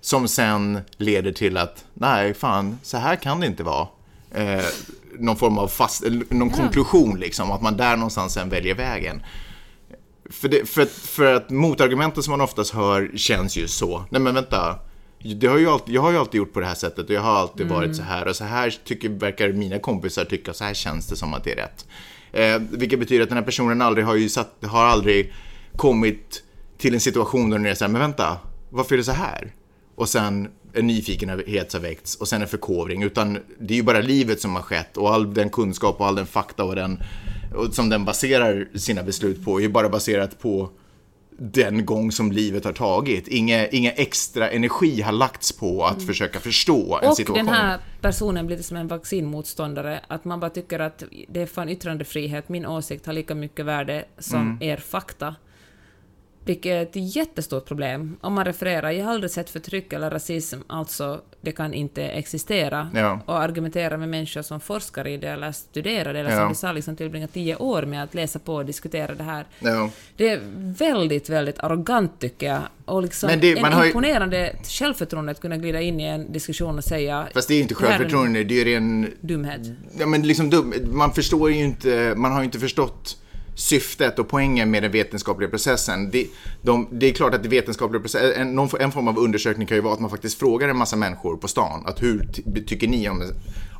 som sen leder till att, nej fan, så här kan det inte vara. Eh, någon form av fast, någon konklusion liksom, att man där någonstans sen väljer vägen. För, det, för, att- för att motargumenten som man oftast hör känns ju så, nej men vänta, det har ju alltid, jag har ju alltid gjort på det här sättet och jag har alltid varit så här och så här tycker, verkar mina kompisar tycka, så här känns det som att det är rätt. Eh, vilket betyder att den här personen aldrig har ju satt, har aldrig kommit till en situation där den är så här, men vänta, varför är det så här? Och sen en nyfikenhet har väckts och sen en förkovring. Utan det är ju bara livet som har skett och all den kunskap och all den fakta och den, och som den baserar sina beslut på är ju bara baserat på den gång som livet har tagit. Inga, inga extra energi har lagts på att försöka förstå en Och situation. den här personen blir som en vaccinmotståndare, att man bara tycker att det är fan yttrandefrihet, min åsikt har lika mycket värde som Mm. er fakta. Vilket är ett jättestort problem. Om man refererar, jag har aldrig sett förtryck eller rasism, alltså det kan inte existera. Ja. Och argumentera med människor som forskar i det eller studerar det, eller som Ja. vi sa, liksom tillbringar tio år med att läsa på och diskutera det här. Ja. Det är väldigt, väldigt arrogant tycker jag. Och liksom Men det- en har ju- imponerande självförtroende att kunna glida in i en diskussion och säga Fast det är inte "Det här är en självförtroende, det är ju ren dumhet. Ja, men liksom dum, man förstår ju inte, man har ju inte förstått syftet och poängen med den vetenskapliga processen. Det, de, det är klart att det vetenskapliga processen, eh, en, någon, en form av undersökning kan ju vara att man faktiskt frågar en massa människor på stan att hur ty, tycker ni om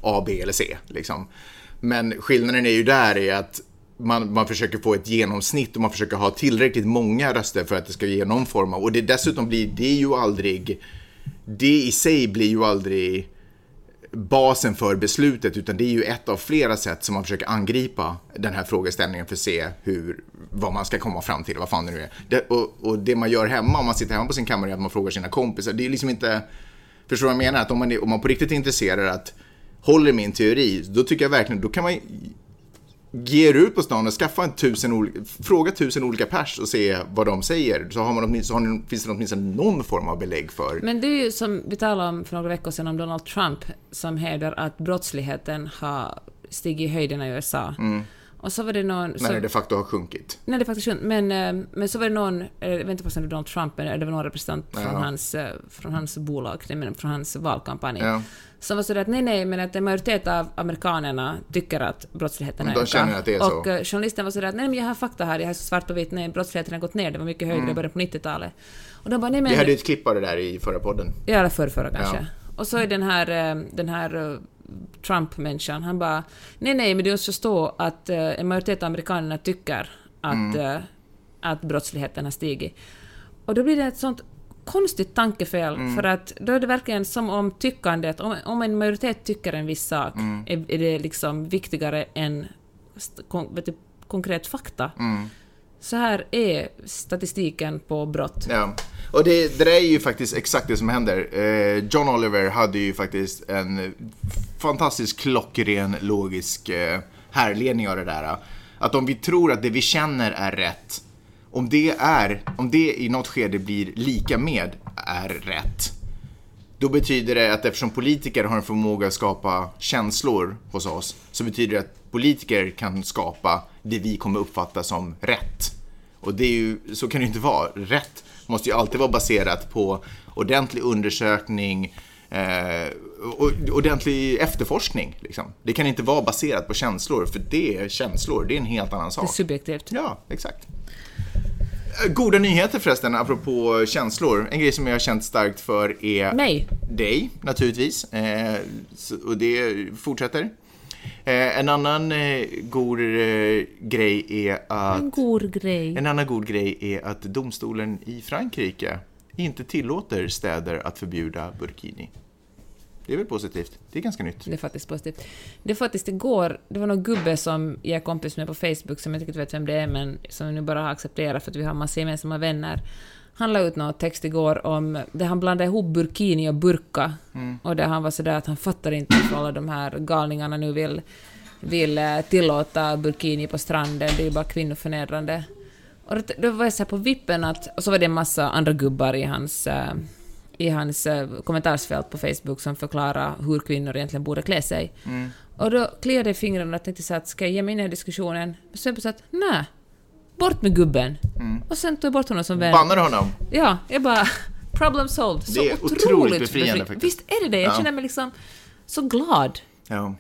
A, B eller C? Liksom. Men skillnaden är ju där i att man, man försöker få ett genomsnitt och man försöker ha tillräckligt många röster för att det ska ge någon form av, och det dessutom blir, det ju aldrig, det i sig blir ju aldrig basen för beslutet utan det är ju ett av flera sätt som man försöker angripa den här frågeställningen för att se hur, vad man ska komma fram till, vad fan det nu är. Det, och, och det man gör hemma, om man sitter hemma på sin kammare, är att man frågar sina kompisar. Det är liksom inte, förstår du vad jag menar? Att om man, är, om man på riktigt är intresserad att håller min teori, då tycker jag verkligen, då kan man ge er ut på stan och skaffa en tusen olika, fråga tusen olika pers och se vad de säger. Så, har man så har ni, finns det åtminstone någon form av belägg för. Men det är ju som vi talade om för några veckor sedan om Donald Trump som hävdar att brottsligheten har stigit i höjden i USA. Och så var det någon... när så, det de facto har sjunkit. Nej, det faktiskt sjunt. Men, eh, men så var det någon, eh, jag vet inte vad som är Donald Trump, men det var någon representant från, Ja. hans, eh, från hans bolag, från hans valkampanj, Ja. Som var sådär att nej, nej, men att en majoritet av amerikanerna tycker att brottsligheten att det är så. Och eh, journalisten var sådär att nej, men jag har fakta här, jag har svart på vitt, nej, brottsligheten har gått ner, det var mycket högre i början på 90-talet. Och de bara, nej men... Vi hade ju ett klipp av det där i förra podden. Ja, eller förr, förra kanske. Ja. Och så är den här, eh, den här eh, Trump-människan, han bara nej, nej, men du måste förstå att en majoritet av amerikanerna tycker att, Mm. att brottsligheten har stigit. Och då blir det ett sånt konstigt tankefel, Mm. för att då är det verkligen som om tyckandet, om, om en majoritet tycker en viss sak, Mm. är, är det liksom viktigare än kon, vet du, konkret fakta. Mm. Så här är statistiken på brott. Ja, och det, det där är ju faktiskt exakt det som händer. Eh, John Oliver hade ju faktiskt en fantastisk klockren logisk eh, härledning av det där. Att om vi tror att det vi känner är rätt, om det, är, om det i något skede blir lika med är rätt, då betyder det att eftersom politiker har en förmåga att skapa känslor hos oss, så betyder det att politiker kan skapa det vi kommer uppfatta som rätt. Och det är ju, så kan det ju inte vara. Rätt måste ju alltid vara baserat på ordentlig undersökning, eh, och ordentlig efterforskning. Liksom. Det kan inte vara baserat på känslor, för det är känslor, det är en helt annan Det är sak. subjektivt. Ja, exakt. Eh, Goda nyheter förresten, apropå känslor. En grej som jag har känt starkt för är Mig. dig, naturligtvis. Eh, och det fortsätter. Eh, en annan eh, god eh, grej är att... En god grej. En annan god grej är att domstolen i Frankrike inte tillåter städer att förbjuda burkini. Det är väl positivt? Det är ganska nytt. Det är faktiskt positivt. Det är faktiskt igår, det var någon gubbe som jag är kompis med på Facebook, som jag inte vet vem det är, men som nu bara har accepterat för att vi har massa gemensamma vänner. Han la ut någon text igår om där han blandade ihop burkini och burka. Och där han var sådär att han fattar inte varför alla de här galningarna nu vill, vill eh, tillåta burkini på stranden, det är ju bara kvinnoförnedrande. Och då, var jag så på vippen att, och så var det en massa andra gubbar i hans, eh, i hans eh, kommentarsfält på Facebook som förklarar hur kvinnor egentligen borde klä sig. Och då kliade jag i fingrarna och tänkte så att ska jag ge mig in i den här diskussionen? Men sen så att nej, bort med gubben. Och sen tog jag bort honom som vän. Bannar honom? Ja, jag bara... Problem solved. Så Det är otroligt, otroligt befriande befri- faktiskt. Visst är det det? Jag Ja. känner mig liksom så glad. Ja.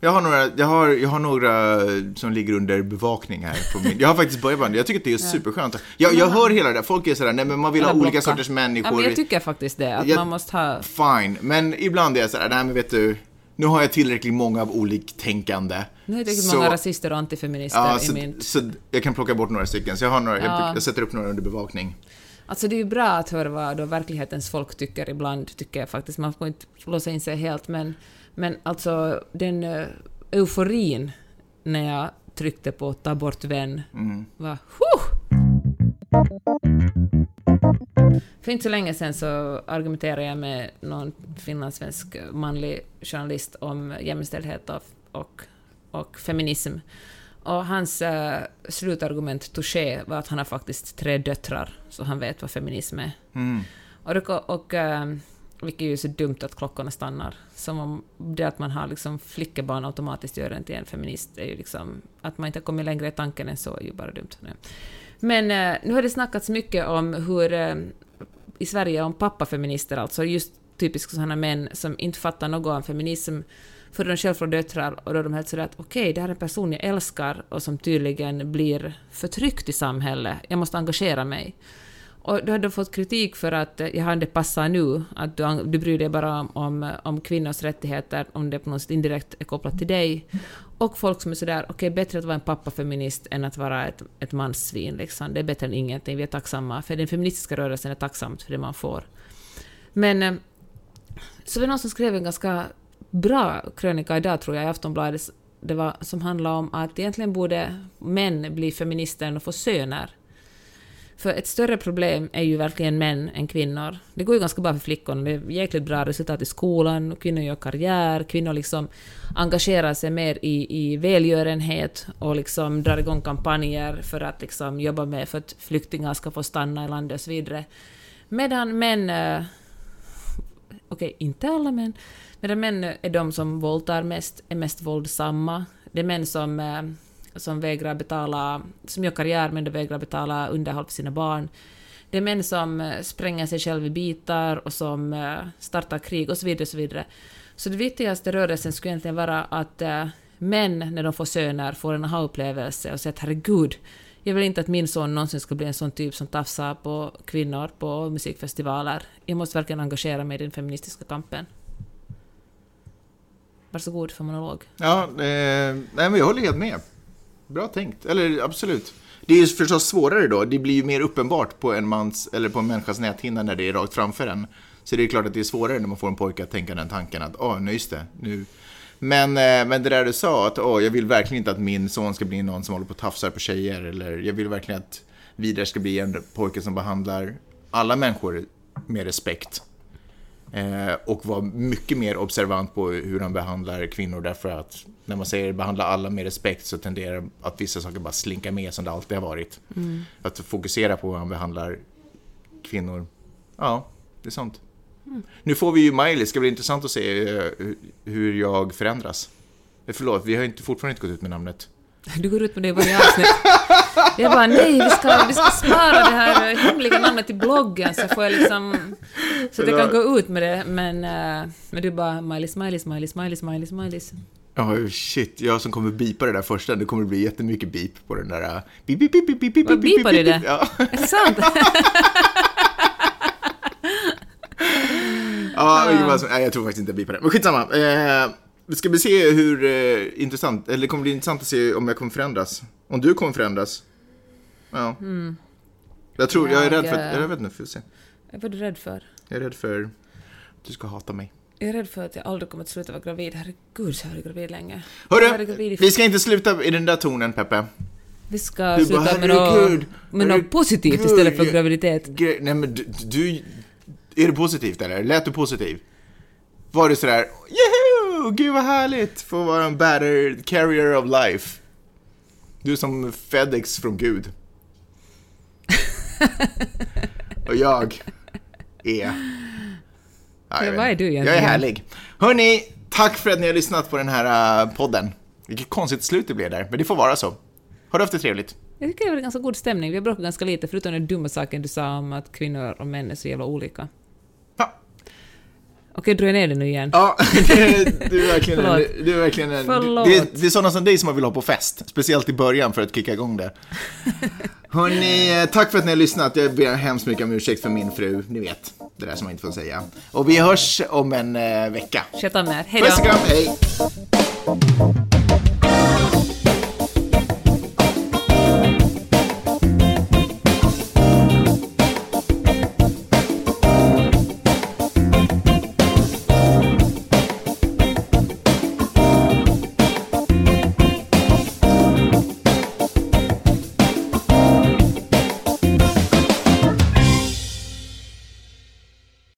Jag har, några, jag, har, jag har några som ligger under bevakning här. På min, jag har faktiskt börjat med det. Jag tycker att det är superskönt. Jag, jag hör hela det där. Folk är sådär, nej men man vill ha olika blocka. sorters människor. Ja, men jag tycker faktiskt det, att Jag- man måste ha... Fine, men ibland är jag sådär, nej men vet du, nu har jag tillräckligt många av oliktänkande. Nu det riktigt Så- många rasister och antifeminister Ja, i så, min... så jag kan plocka bort några stycken. Så jag, har några, jag, Ja. jag sätter upp några under bevakning. Alltså det är ju bra att höra vad då verklighetens folk tycker ibland, tycker jag faktiskt. Man får inte låsa in sig helt, men, men alltså den uh, euforin när jag tryckte på ta bort vän var huh! För inte så länge sedan så argumenterade jag med någon finlandssvensk manlig journalist om jämställdhet och, och, och feminism. Och hans uh, slutargument touché var att han har faktiskt tre döttrar, så han vet vad feminism är. Och, det, och eh, vilket ju är så dumt att klockorna stannar. Som om det att man har liksom flickebarn automatiskt gör en till en feminist är ju liksom... Att man inte har kommit längre i tanken än så är ju bara dumt. Nej. Men eh, nu har det snackats mycket om hur... Eh, I Sverige om pappafeminister, alltså just typiskt sådana män som inte fattar något om feminism för de själv från döttrar och då är de helt sådär att okej, det här är en person jag älskar och som tydligen blir förtryckt i samhället. Jag måste engagera mig. Och du hade fått kritik för att eh, jag har det passar nu, att du, du bryr dig bara om, om, om kvinnors rättigheter, om det på något sätt indirekt är kopplat till dig. Och folk som är sådär, okej, bättre att vara en pappafeminist än att vara ett, ett manssvin. Liksom. Det är bättre än ingenting, vi är tacksamma. För den feministiska rörelsen är tacksamt för det man får. Men eh, så var det någon som skrev en ganska bra krönika idag, tror jag, i Aftonbladet, det var, som handlade om att egentligen borde män bli feminister och få söner. För ett större problem är ju verkligen män än kvinnor. Det går ju ganska bra för flickorna, det är jäkligt bra resultat i skolan, kvinnor gör karriär, kvinnor liksom engagerar sig mer i, i välgörenhet och liksom drar igång kampanjer för att liksom jobba med för att flyktingar ska få stanna i landet och så vidare. Medan män Okej, okej, inte alla män, medan män är de som våldtar mest, är mest våldsamma. Det är män som, eh, som vägrar betala, som gör karriär men de vägrar betala underhåll för sina barn. Det är män som eh, spränger sig själva i bitar och som eh, startar krig och så vidare. Och så, vidare. så det viktigaste rörelsen skulle egentligen vara att eh, män, när de får söner, får en aha-upplevelse och säger att herregud, jag vill inte att min son någonsin ska bli en sån typ som tafsar på kvinnor på musikfestivaler. Jag måste verkligen engagera mig i den feministiska kampen. Varsågod för monolog. Ja, eh, nej men jag håller helt med. Bra tänkt. Eller absolut. Det är ju förstås svårare då. Det blir ju mer uppenbart på en mans, eller på en människas näthinna när det är rakt framför en. Så det är klart att det är svårare när man får en pojke att tänka den tanken att, ja, ah, nu just det, nu, Men, eh, men det där du sa, att åh, jag vill verkligen inte att min son ska bli någon som håller på och tafsar på tjejer. Eller jag vill verkligen att Vidar ska bli en pojke som behandlar alla människor med respekt. Eh, och vara mycket mer observant på hur han behandlar kvinnor därför att när man säger behandla alla med respekt så tenderar att vissa saker bara slinka med som det alltid har varit. Mm. Att fokusera på hur han behandlar kvinnor. Ja, det är sant. Mm. Nu får vi ju Miley, det ska bli intressant att se eh, hur jag förändras. Eh, Förlåt, vi har inte, fortfarande inte gått ut med namnet. Du går ut med det i varje avsnitt. Jag bara nej, vi ska, vi ska spara det här hemliga namnet till bloggen så får jag liksom... Så att jag kan gå ut med det, men... eh, men du bara Miley, Smiley, Smiley, Smiley, Smiley, Smiley. Ja, shit. Jag som kommer bipa det där första, det kommer bli jättemycket beep på den där... Beep, beep, beep, beep, beep, beep, Vad beep, beepar du beep, det? Ja. Är det sant? Ja, jag tror faktiskt inte jag beepar det. Men skitsamma. Eh, ska vi se hur eh, intressant, eller det kommer bli intressant att se om jag kommer förändras. Om du kommer förändras. Ja. Jag tror, jag är rädd för, Jag, att- jag vet inte, får se. Vad är du rädd för? Jag är rädd för att du ska hata mig. Jag är rädd för att jag aldrig kommer att sluta vara gravid. Herregud, så har jag varit gravid länge. Jag Hörru, gravid vi ska inte sluta i den där tonen, Peppe. Vi ska Du sluta bara, med något, med något positivt istället för jag- graviditet. Nej men du, du, är det positivt eller? Lät du positiv? Var det sådär, Gud vad härligt! Få vara en better carrier of life. Du är som Fedex från Gud. Och jag är... Ja, vad är du Jag är egentligen? härlig. Hörni, tack för att ni har lyssnat på den här uh, podden. Vilket konstigt slut det blev där, men det får vara så. Har du haft det trevligt? Jag tycker det var ganska god stämning. Vi har bråkat ganska lite, förutom den dumma saken du sa om att kvinnor och män är så jävla olika. Okej, drar jag ner det nu igen? Ja, du är verkligen en, du är verkligen en, det, är- det är sådana som dig som man vill ha på fest, speciellt i början för att kicka igång det. Hörni, eh, tack för att ni har lyssnat. Jag ber hemskt mycket om ursäkt för min fru, ni vet, det där som man inte får säga. Och vi hörs om en eh, vecka. Sköt om er. Hej Puss och då! kram, hej!